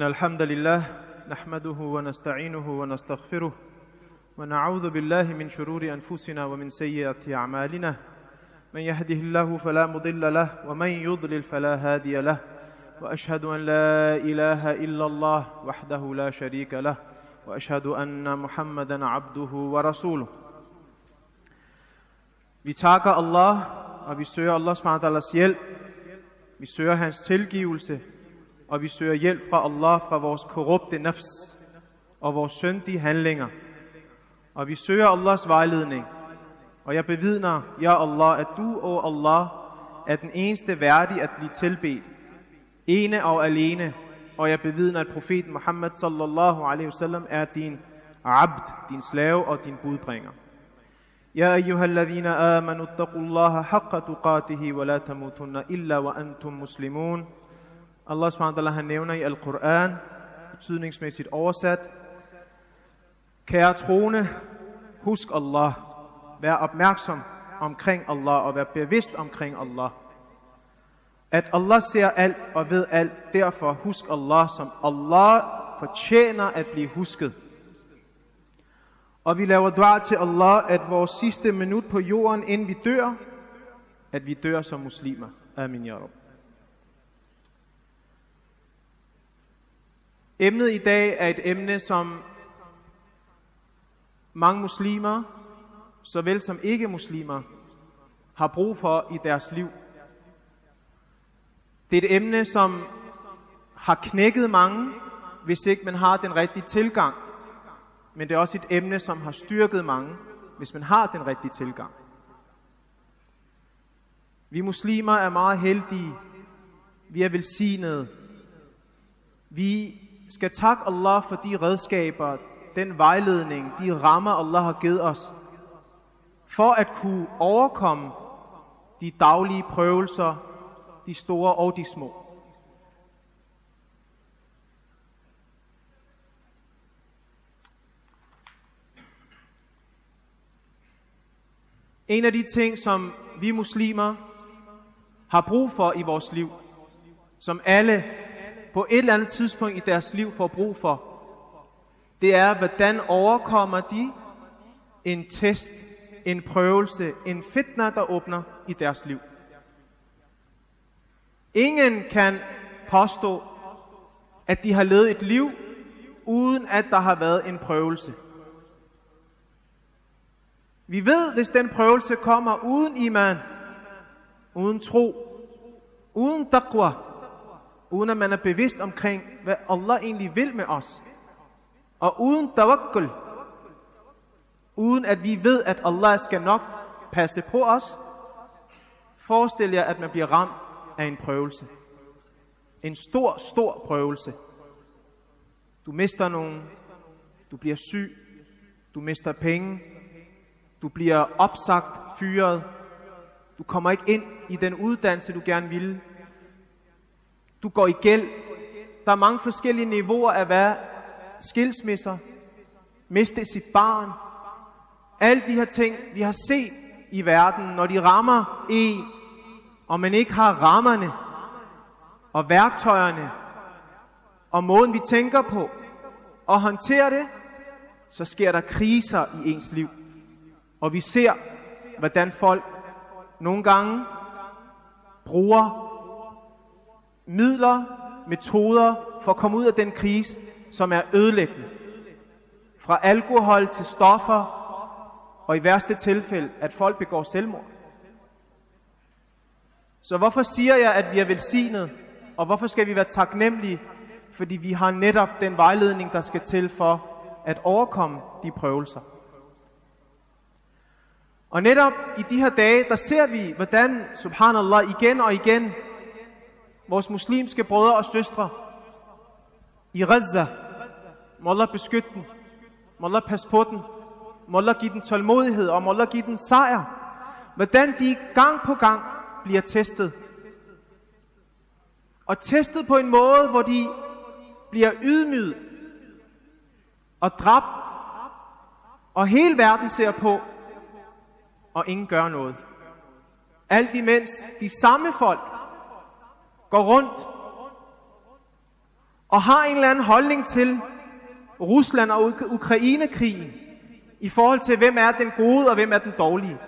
إن الحمد لله نحمده ونستعينه ونستغفره ونعوذ بالله من شرور أنفسنا ومن سيئات أعمالنا. من يهده الله فلا مضل له ومن يضلل فلا هادي له. وأشهد أن لا إله إلا الله وحده لا شريك له وأشهد أن محمدا عبده ورسوله. Vi takker Allah, og vi søger Allah SWT hjælp. Vi søger hans tilgivelse, og vi søger hjælp fra Allah fra vores korrupte nafs og vores syndige handlinger. Og vi søger Allahs vejledning. Og jeg bevidner, ja Allah, at du, o Allah, er den eneste værdig at blive tilbedt. Ene og alene. Og jeg bevidner, at profeten Muhammad sallallahu alaihi wasallam er din abd, din slave og din budbringer. يا أيها الذين آمنوا اتقوا الله حق تقاته ولا تموتن إلا وأنتم مسلمون Allah subhanahu han nævner i Al-Quran, betydningsmæssigt oversat, Kære troende, husk Allah, vær opmærksom omkring Allah og vær bevidst omkring Allah. At Allah ser alt og ved alt, derfor husk Allah, som Allah fortjener at blive husket. Og vi laver dua til Allah, at vores sidste minut på jorden, inden vi dør, at vi dør som muslimer. Amin ya Rabbi. Emnet i dag er et emne, som mange muslimer, såvel som ikke-muslimer, har brug for i deres liv. Det er et emne, som har knækket mange, hvis ikke man har den rigtige tilgang. Men det er også et emne, som har styrket mange, hvis man har den rigtige tilgang. Vi muslimer er meget heldige. Vi er velsignede. Vi skal takke Allah for de redskaber, den vejledning, de rammer Allah har givet os, for at kunne overkomme de daglige prøvelser, de store og de små. En af de ting, som vi muslimer har brug for i vores liv, som alle på et eller andet tidspunkt i deres liv får brug for, det er, hvordan overkommer de en test, en prøvelse, en fitna, der åbner i deres liv. Ingen kan påstå, at de har levet et liv, uden at der har været en prøvelse. Vi ved, hvis den prøvelse kommer uden iman, uden tro, uden taqwa, uden at man er bevidst omkring, hvad Allah egentlig vil med os, og uden tawakkul, uden at vi ved, at Allah skal nok passe på os, forestil jer, at man bliver ramt af en prøvelse. En stor, stor prøvelse. Du mister nogen, du bliver syg, du mister penge, du bliver opsagt, fyret, du kommer ikke ind i den uddannelse, du gerne ville. Du går i gæld. Der er mange forskellige niveauer af hvad skilsmisser, miste sit barn. Alle de her ting, vi har set i verden, når de rammer en, og man ikke har rammerne og værktøjerne og måden, vi tænker på og håndterer det, så sker der kriser i ens liv. Og vi ser, hvordan folk nogle gange bruger midler, metoder for at komme ud af den krise, som er ødelæggende. Fra alkohol til stoffer, og i værste tilfælde, at folk begår selvmord. Så hvorfor siger jeg, at vi er velsignet? Og hvorfor skal vi være taknemmelige? Fordi vi har netop den vejledning, der skal til for at overkomme de prøvelser. Og netop i de her dage, der ser vi, hvordan, subhanallah, igen og igen, vores muslimske brødre og søstre i Gaza, må Allah beskytte dem, må Allah passe på dem, må Allah give dem tålmodighed, og må Allah give dem sejr. Hvordan de gang på gang bliver testet. Og testet på en måde, hvor de bliver ydmyget og dræbt, og hele verden ser på, og ingen gør noget. Alt imens de samme folk går rundt og har en eller anden holdning til Rusland og Ukrainekrigen Ukraine-krigen i forhold til, hvem er den gode og hvem er den dårlige.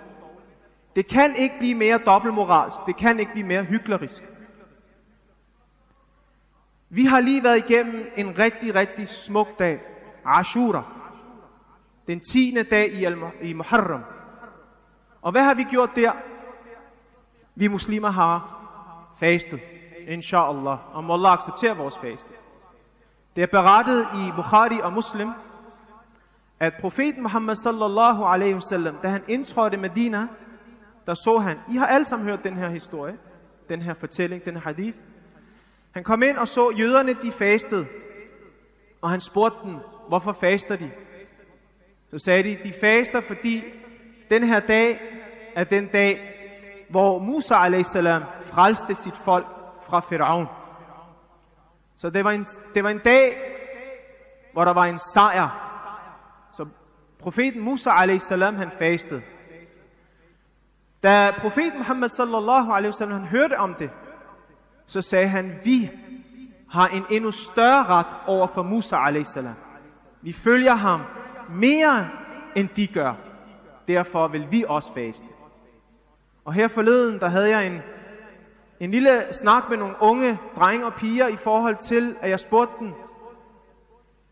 Det kan ikke blive mere dobbeltmoralsk. Det kan ikke blive mere hyklerisk. Vi har lige været igennem en rigtig, rigtig smuk dag. Ashura. Den 10. dag i, i Muharram. Og hvad har vi gjort der? Vi muslimer har fastet. Inshallah. Og må Allah acceptere vores faste. Det er berettet i Bukhari og Muslim, at profeten Muhammad sallallahu alaihi wasallam, da han indtrådte Medina, der så han, I har alle sammen hørt den her historie, den her fortælling, den her hadith. Han kom ind og så jøderne, de fastede, og han spurgte dem, hvorfor faster de? Så sagde de, de faster, fordi den her dag er den dag, hvor Musa a.s. frelste sit folk fra Firaun. Så det var, en, det var en dag, hvor der var en sejr. Så profeten Musa a.s. han fastede. Da profeten Muhammad sallallahu alaihi wasallam han hørte om det, så sagde han, vi har en endnu større ret over for Musa a.s. Vi følger ham mere end de gør. Derfor vil vi også faste. Og her forleden, der havde jeg en, en lille snak med nogle unge drenge og piger i forhold til, at jeg spurgte dem,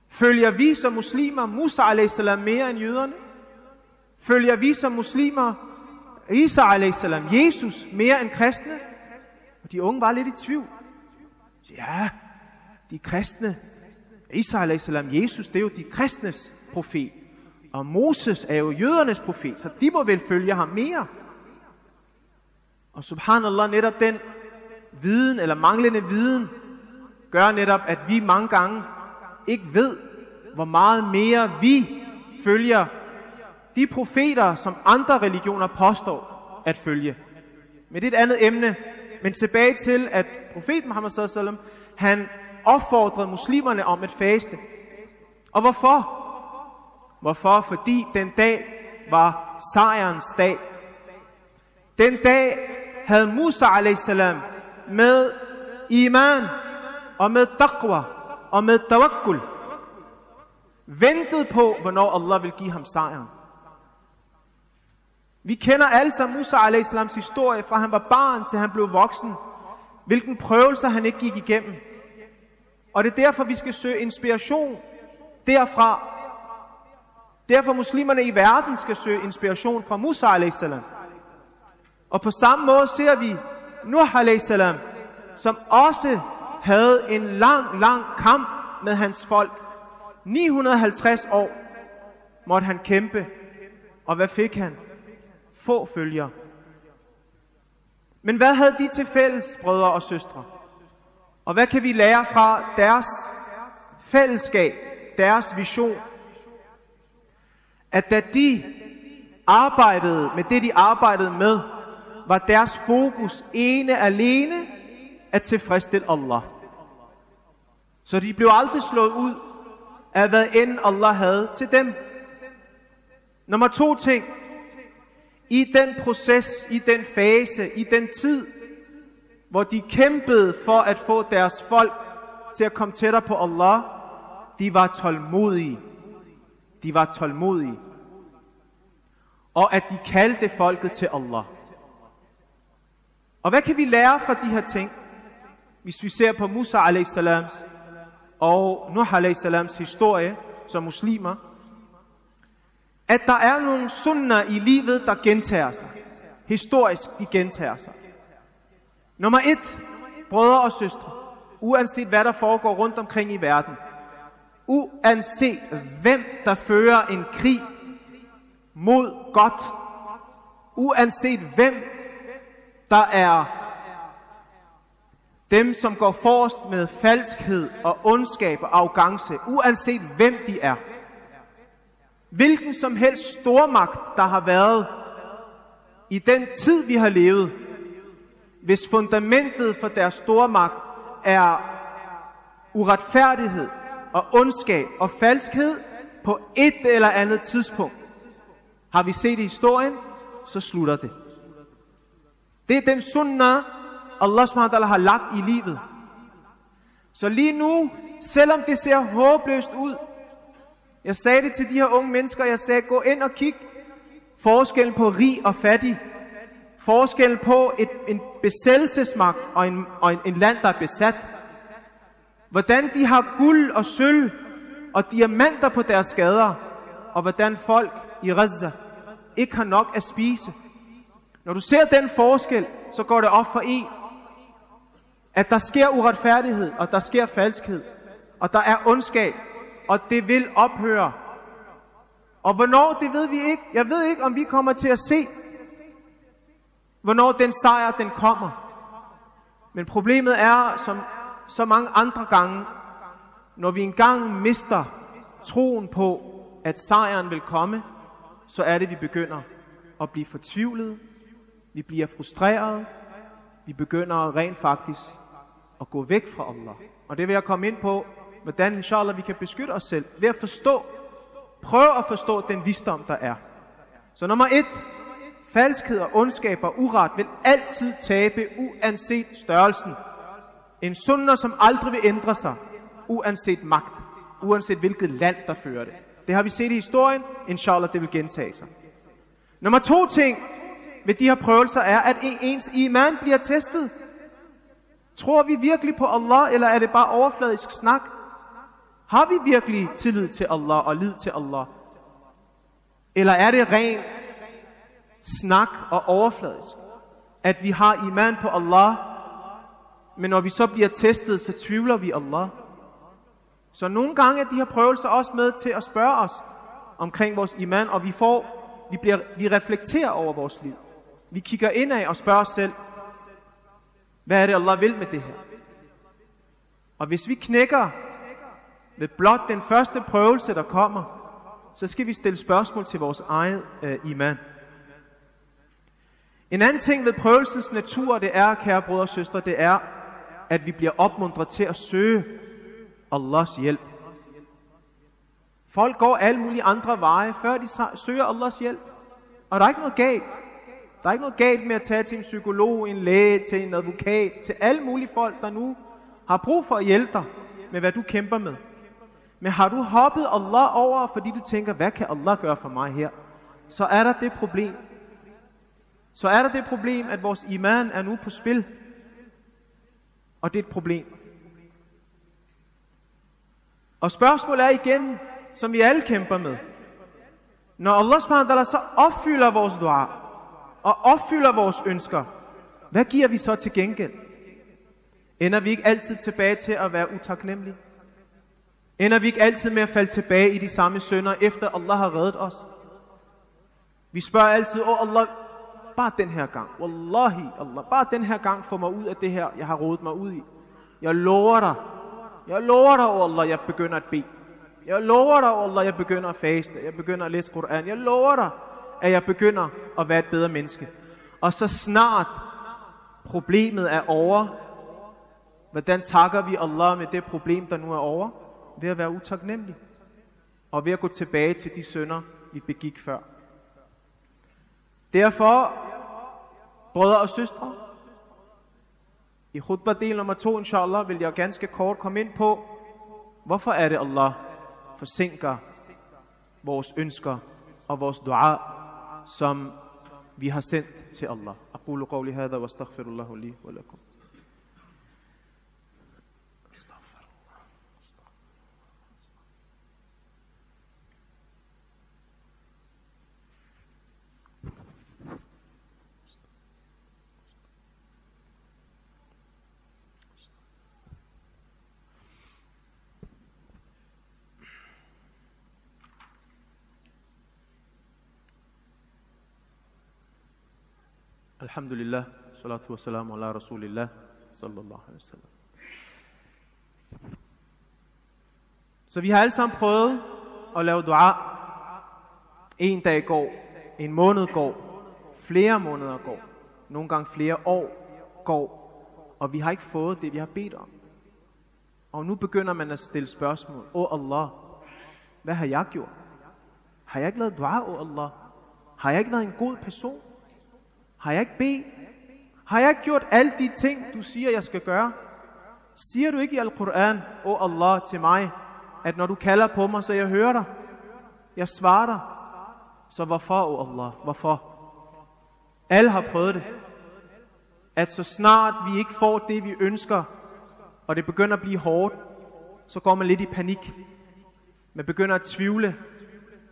følger vi som muslimer Musa a.s. mere end jøderne? Følger vi som muslimer Isa a.s. Jesus mere end kristne? Og de unge var lidt i tvivl. Så ja, de kristne, Isa a.s. Jesus, det er jo de kristnes profet. Og Moses er jo jødernes profet, så de må vel følge ham mere. Og subhanallah, netop den viden, eller manglende viden, gør netop, at vi mange gange ikke ved, hvor meget mere vi følger de profeter, som andre religioner påstår at følge. Men det er et andet emne. Men tilbage til, at profeten Muhammad sallam, han opfordrede muslimerne om at faste. Og hvorfor? Hvorfor? Fordi den dag var sejrens dag. Den dag havde Musa a.s. med iman og med taqwa og med tawakkul ventet på, hvornår Allah vil give ham sejren. Vi kender alle sammen Musa a.s. historie, fra han var barn til han blev voksen. Hvilken prøvelser han ikke gik igennem. Og det er derfor, vi skal søge inspiration derfra. Derfor muslimerne i verden skal søge inspiration fra Musa a.s. Og på samme måde ser vi Nuh salam, som også havde en lang, lang kamp med hans folk. 950 år måtte han kæmpe. Og hvad fik han? Få følger. Men hvad havde de til fælles, brødre og søstre? Og hvad kan vi lære fra deres fællesskab, deres vision? At da de arbejdede med det, de arbejdede med, var deres fokus ene alene at tilfredsstille Allah. Så de blev aldrig slået ud af, hvad end Allah havde til dem. Nummer to ting. I den proces, i den fase, i den tid, hvor de kæmpede for at få deres folk til at komme tættere på Allah, de var tålmodige. De var tålmodige. Og at de kaldte folket til Allah. Og hvad kan vi lære fra de her ting? Hvis vi ser på Musa a.s. og Nuh a.s. historie som muslimer, at der er nogle sunder i livet, der gentager sig. Historisk, de gentager sig. Nummer et, brødre og søstre, uanset hvad der foregår rundt omkring i verden, uanset hvem der fører en krig mod godt, uanset hvem der er dem, som går forrest med falskhed og ondskab og arrogance, uanset hvem de er. Hvilken som helst stormagt, der har været i den tid, vi har levet, hvis fundamentet for deres stormagt er uretfærdighed og ondskab og falskhed på et eller andet tidspunkt, har vi set i historien, så slutter det. Det er den sunnah, Allah SWT har lagt i livet. Så lige nu selvom det ser håbløst ud. Jeg sagde det til de her unge mennesker, jeg sagde, gå ind og kig forskellen på rig og fattig. Forskellen på et, en besættelsesmagt og, en, og en, en land, der er besat. Hvordan de har guld og sølv og diamanter på deres gader. Og hvordan folk i Gaza ikke har nok at spise. Når du ser den forskel, så går det op for en, at der sker uretfærdighed, og der sker falskhed, og der er ondskab, og det vil ophøre. Og hvornår, det ved vi ikke. Jeg ved ikke, om vi kommer til at se, hvornår den sejr, den kommer. Men problemet er, som så mange andre gange, når vi engang mister troen på, at sejren vil komme, så er det, vi begynder at blive fortvivlet, vi bliver frustreret, vi begynder rent faktisk at gå væk fra Allah. Og det vil jeg komme ind på, hvordan inshallah vi kan beskytte os selv ved at forstå, prøv at forstå den visdom, der er. Så nummer et, falskhed og ondskab og uret vil altid tabe, uanset størrelsen. En sunder, som aldrig vil ændre sig, uanset magt, uanset hvilket land, der fører det. Det har vi set i historien, inshallah det vil gentage sig. Nummer to ting ved de her prøvelser er, at ens iman bliver testet. Tror vi virkelig på Allah, eller er det bare overfladisk snak? Har vi virkelig tillid til Allah og lid til Allah? Eller er det ren snak og overfladisk? At vi har iman på Allah, men når vi så bliver testet, så tvivler vi Allah. Så nogle gange er de her prøvelser også med til at spørge os omkring vores iman, og vi får, vi, bliver, vi reflekterer over vores liv. Vi kigger indad og spørger os selv, hvad er det Allah vil med det her? Og hvis vi knækker ved blot den første prøvelse, der kommer, så skal vi stille spørgsmål til vores egen øh, iman. En anden ting ved prøvelsens natur, det er, kære brødre og søstre, det er, at vi bliver opmuntret til at søge Allahs hjælp. Folk går alle mulige andre veje, før de søger Allahs hjælp. Og der er ikke noget galt. Der er ikke noget galt med at tage til en psykolog, en læge, til en advokat, til alle mulige folk, der nu har brug for at hjælpe dig med, hvad du kæmper med. Men har du hoppet Allah over, fordi du tænker, hvad kan Allah gøre for mig her? Så er der det problem. Så er der det problem, at vores iman er nu på spil. Og det er et problem. Og spørgsmålet er igen, som vi alle kæmper med. Når Allah subhanahu så opfylder vores dua, og opfylder vores ønsker, hvad giver vi så til gengæld? Ender vi ikke altid tilbage til at være utaknemmelige? Ender vi ikke altid med at falde tilbage i de samme sønder, efter Allah har reddet os? Vi spørger altid, åh oh Allah, bare den her gang, wallahi Allah, bare den her gang få mig ud af det her, jeg har rodet mig ud i. Jeg lover dig, jeg lover dig, oh Allah, jeg begynder at bede. Jeg lover dig, oh Allah, jeg begynder at faste. Jeg begynder at læse Koran. Jeg lover dig, at jeg begynder at være et bedre menneske. Og så snart problemet er over, hvordan takker vi Allah med det problem, der nu er over? Ved at være utaknemmelig. Og ved at gå tilbage til de sønder, vi begik før. Derfor, brødre og søstre, i khutbah del nummer to, inshallah, vil jeg ganske kort komme ind på, hvorfor er det Allah forsinker vores ønsker og vores dua, som vi har sendt til Allah. Aqulu qawli hadha wa astaghfirullahu li wa lakum. Alhamdulillah, salatu wa salam ala rasulillah, sallallahu alaihi wasallam. Så vi har alle sammen prøvet at lave dua. En dag går, en måned går, flere måneder går, nogle gange flere år går, og vi har ikke fået det, vi har bedt om. Og nu begynder man at stille spørgsmål. Åh oh Allah, hvad har jeg gjort? Har jeg ikke lavet dua, åh oh Allah? Har jeg ikke været en god person? Har jeg ikke bedt? Har jeg ikke gjort alle de ting, du siger, jeg skal gøre? Siger du ikke i Al-Quran, O oh Allah, til mig, at når du kalder på mig, så jeg hører dig, jeg svarer dig, så hvorfor, O oh Allah, hvorfor? Alle har prøvet det. At så snart vi ikke får det, vi ønsker, og det begynder at blive hårdt, så går man lidt i panik. Man begynder at tvivle,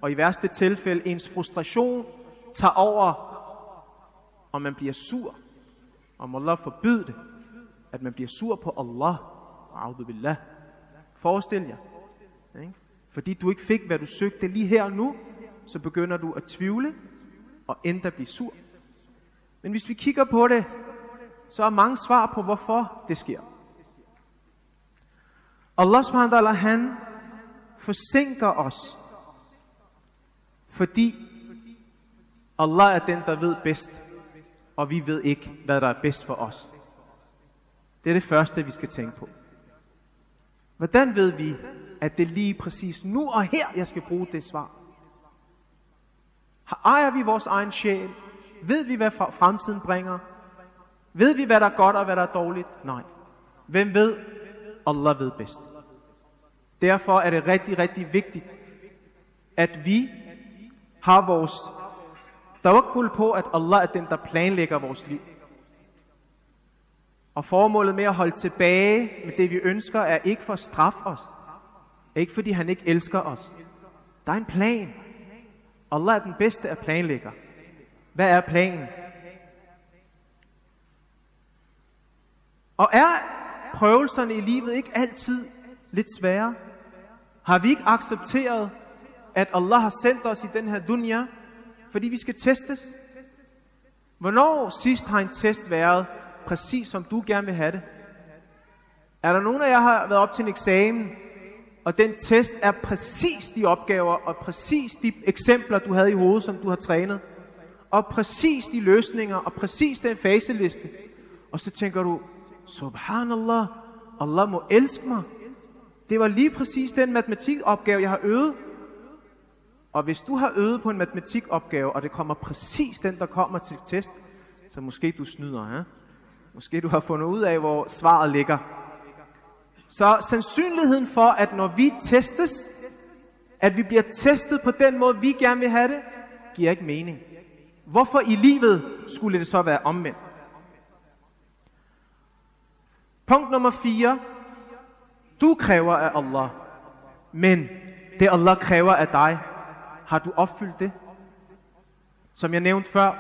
og i værste tilfælde ens frustration tager over, og man bliver sur. Og Allah forbyde det, at man bliver sur på Allah. A'udhu billah. Forestil jer. Ikke? Fordi du ikke fik, hvad du søgte lige her og nu, så begynder du at tvivle og endda blive sur. Men hvis vi kigger på det, så er mange svar på, hvorfor det sker. Allah subhanahu wa han forsinker os, fordi Allah er den, der ved bedst, og vi ved ikke, hvad der er bedst for os. Det er det første, vi skal tænke på. Hvordan ved vi, at det lige præcis nu og her, jeg skal bruge det svar? Ejer vi vores egen sjæl? Ved vi, hvad fremtiden bringer? Ved vi, hvad der er godt og hvad der er dårligt? Nej. Hvem ved? Allah ved bedst. Derfor er det rigtig, rigtig vigtigt, at vi har vores tawakkul på, at Allah er den, der planlægger vores liv. Og formålet med at holde tilbage med det, vi ønsker, er ikke for at straffe os. Ikke fordi han ikke elsker os. Der er en plan. Allah er den bedste af planlægger. Hvad er planen? Og er prøvelserne i livet ikke altid lidt svære? Har vi ikke accepteret, at Allah har sendt os i den her dunya, fordi vi skal testes? Hvornår sidst har en test været præcis som du gerne vil have det? Er der nogen af jer, har været op til en eksamen, og den test er præcis de opgaver og præcis de eksempler, du havde i hovedet, som du har trænet? Og præcis de løsninger og præcis den faseliste. Og så tænker du, Subhanallah, Allah må elske mig. Det var lige præcis den matematikopgave, jeg har øvet. Og hvis du har øvet på en matematikopgave, og det kommer præcis den, der kommer til test, så måske du snyder, ja? Måske du har fundet ud af, hvor svaret ligger. Så sandsynligheden for, at når vi testes, at vi bliver testet på den måde, vi gerne vil have det, giver ikke mening. Hvorfor i livet skulle det så være omvendt? Punkt nummer 4. Du kræver af Allah, men det Allah kræver af dig, har du opfyldt det? Som jeg nævnte før,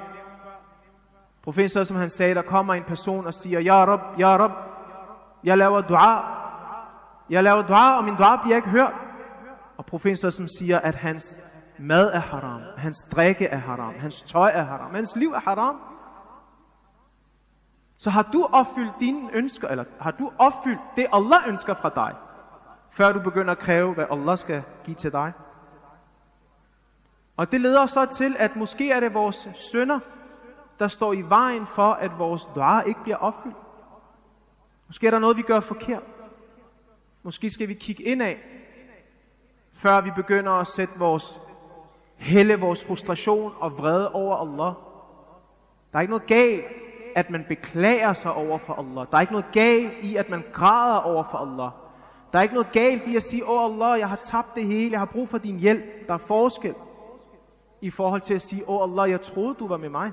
profeten som han sagde, der kommer en person og siger, Ja Rab, Ja Rab, jeg laver dua, jeg laver dua, og min dua bliver ikke hørt. Og profeten som siger, at hans mad er haram, hans drikke er haram, hans tøj er haram, hans liv er haram. Så har du opfyldt dine ønsker, eller har du opfyldt det Allah ønsker fra dig, før du begynder at kræve, hvad Allah skal give til dig? Og det leder os så til, at måske er det vores sønder, der står i vejen for, at vores dua ikke bliver opfyldt. Måske er der noget, vi gør forkert. Måske skal vi kigge ind af, før vi begynder at sætte vores hælde vores frustration og vrede over Allah. Der er ikke noget galt, at man beklager sig over for Allah. Der er ikke noget galt i, at man græder over for Allah. Der er ikke noget galt i at sige, åh oh Allah, jeg har tabt det hele, jeg har brug for din hjælp. Der er forskel i forhold til at sige, åh oh Allah, jeg troede, du var med mig.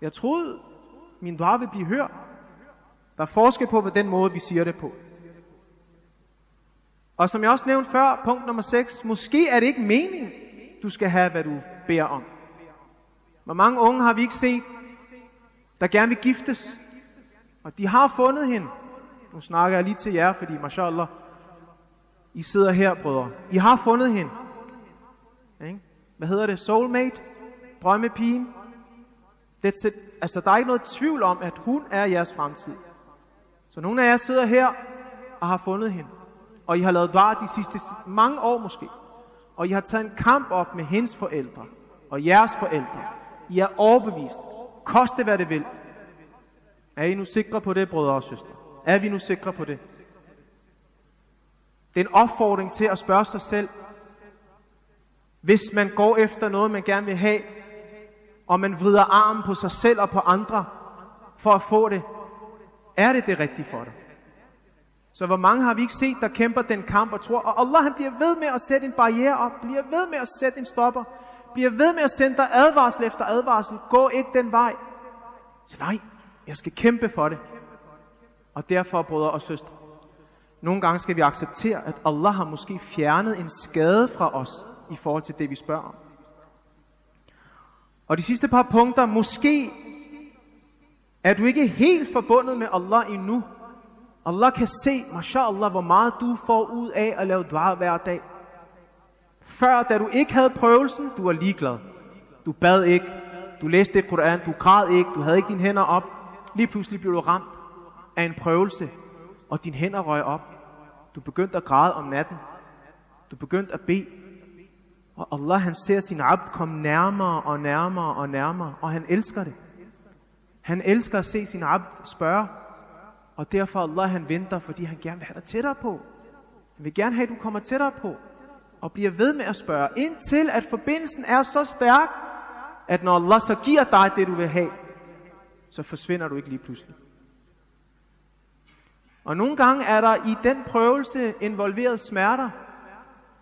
Jeg troede, min dua vil blive hørt. Der er forskel på, hvad den måde, vi siger det på. Og som jeg også nævnte før, punkt nummer 6, måske er det ikke meningen, du skal have, hvad du beder om. Hvor mange unge har vi ikke set, der gerne vil giftes, og de har fundet hende. Nu snakker jeg lige til jer, fordi mashallah, I sidder her, brødre. I har fundet hende. Ikke? Hvad hedder det? Soulmate? Drømmepigen? Det, altså, der er ikke noget tvivl om, at hun er jeres fremtid. Så nogle af jer sidder her og har fundet hende. Og I har lavet dua de sidste mange år måske. Og I har taget en kamp op med hendes forældre og jeres forældre. I er overbevist. Koste hvad det vil. Er I nu sikre på det, brødre og søstre? Er vi nu sikre på det? Det er en opfordring til at spørge sig selv, hvis man går efter noget, man gerne vil have, og man vrider armen på sig selv og på andre for at få det, er det det rigtige for dig? Så hvor mange har vi ikke set, der kæmper den kamp og tror, og Allah han bliver ved med at sætte en barriere op, bliver ved med at sætte en stopper, bliver ved med at sende dig advarsel efter advarsel, gå ikke den vej. Så nej, jeg skal kæmpe for det. Og derfor, brødre og søstre, nogle gange skal vi acceptere, at Allah har måske fjernet en skade fra os i forhold til det, vi spørger om. Og de sidste par punkter, måske er du ikke helt forbundet med Allah endnu. Allah kan se, mashallah, hvor meget du får ud af at lave dua hver dag. Før, da du ikke havde prøvelsen, du var ligeglad. Du bad ikke, du læste et Koran, du græd ikke, du havde ikke dine hænder op. Lige pludselig blev du ramt af en prøvelse, og dine hænder røg op. Du begyndte at græde om natten. Du begyndte at bede. Og Allah han ser sin abd komme nærmere og nærmere og nærmere, og han elsker det. Han elsker at se sin abd spørge, og derfor Allah han venter, fordi han gerne vil have dig tættere på. Han vil gerne have, at du kommer tættere på, og bliver ved med at spørge, indtil at forbindelsen er så stærk, at når Allah så giver dig det, du vil have, så forsvinder du ikke lige pludselig. Og nogle gange er der i den prøvelse involveret smerter,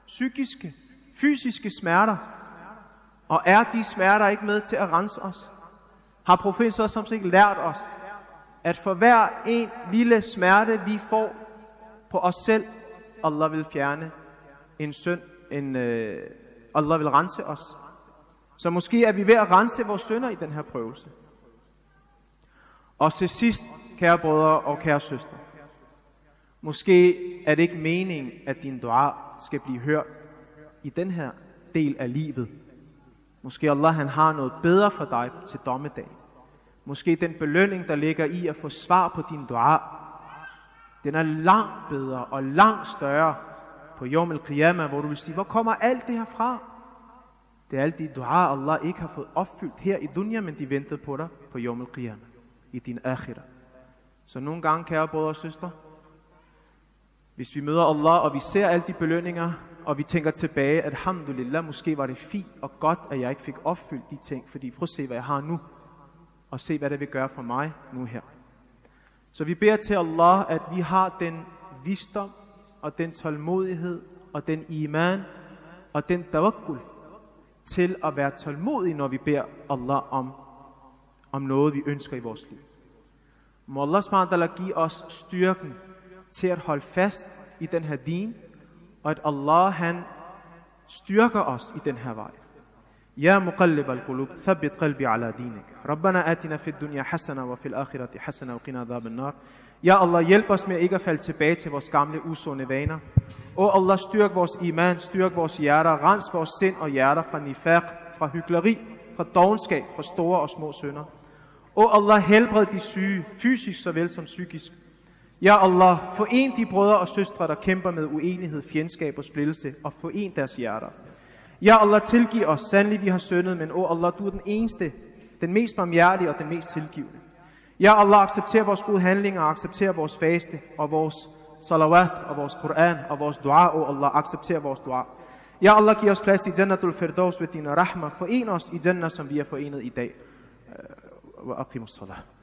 psykiske, fysiske smerter. Og er de smerter ikke med til at rense os? Har professor som ikke lært os, at for hver en lille smerte, vi får på os selv, Allah vil fjerne en synd, en, uh, Allah vil rense os. Så måske er vi ved at rense vores synder i den her prøvelse. Og til sidst, kære brødre og kære søstre, måske er det ikke meningen, at din dua skal blive hørt i den her del af livet. Måske Allah han har noget bedre for dig til dommedag. Måske den belønning, der ligger i at få svar på din dua, den er langt bedre og langt større på Yom al hvor du vil sige, hvor kommer alt det her fra? Det er alle de dua, Allah ikke har fået opfyldt her i dunya, men de ventede på dig på Yom al i din akhirah. Så nogle gange, kære brødre og søstre, hvis vi møder Allah, og vi ser alle de belønninger, og vi tænker tilbage, at alhamdulillah, måske var det fint og godt, at jeg ikke fik opfyldt de ting, fordi prøv at se, hvad jeg har nu, og se, hvad det vil gøre for mig nu her. Så vi beder til Allah, at vi har den visdom, og den tålmodighed, og den iman, og den tawakkul, til at være tålmodige, når vi beder Allah om, om noget, vi ønsker i vores liv. Må Allah give os styrken til at holde fast i den her din, og at Allah han styrker os i den her vej. يا مقلب القلوب ثبت قلبي على دينك ربنا آتنا في الدنيا حسنة وفي الآخرة حسنة وقنا عذاب النار Ja Allah, hjælp os med ikke at falde tilbage til vores gamle usunde vaner. Og Allah, styrk vores iman, styrk vores hjerter, rens vores sind og hjerter fra nifaq, fra hyggeleri, fra dogenskab, fra store og små sønder. Og Allah, helbred de syge, fysisk såvel som psykisk. Ja Allah, foren de brødre og søstre, der kæmper med uenighed, fjendskab og splittelse, og foren deres hjerter. Ja Allah, tilgiv os, sandelig vi har syndet, men o Allah, du er den eneste, den mest barmhjertige og den mest tilgivende. Ja Allah, accepter vores gode handlinger, og accepter vores faste, og vores salawat, og vores Koran, og vores dua, o Allah, accepter vores dua. Ja Allah, giv os plads i Jannatul Firdaus ved din rahma. Foren os i Jannah, som vi er forenet i dag. Øh, wa aqimus salat.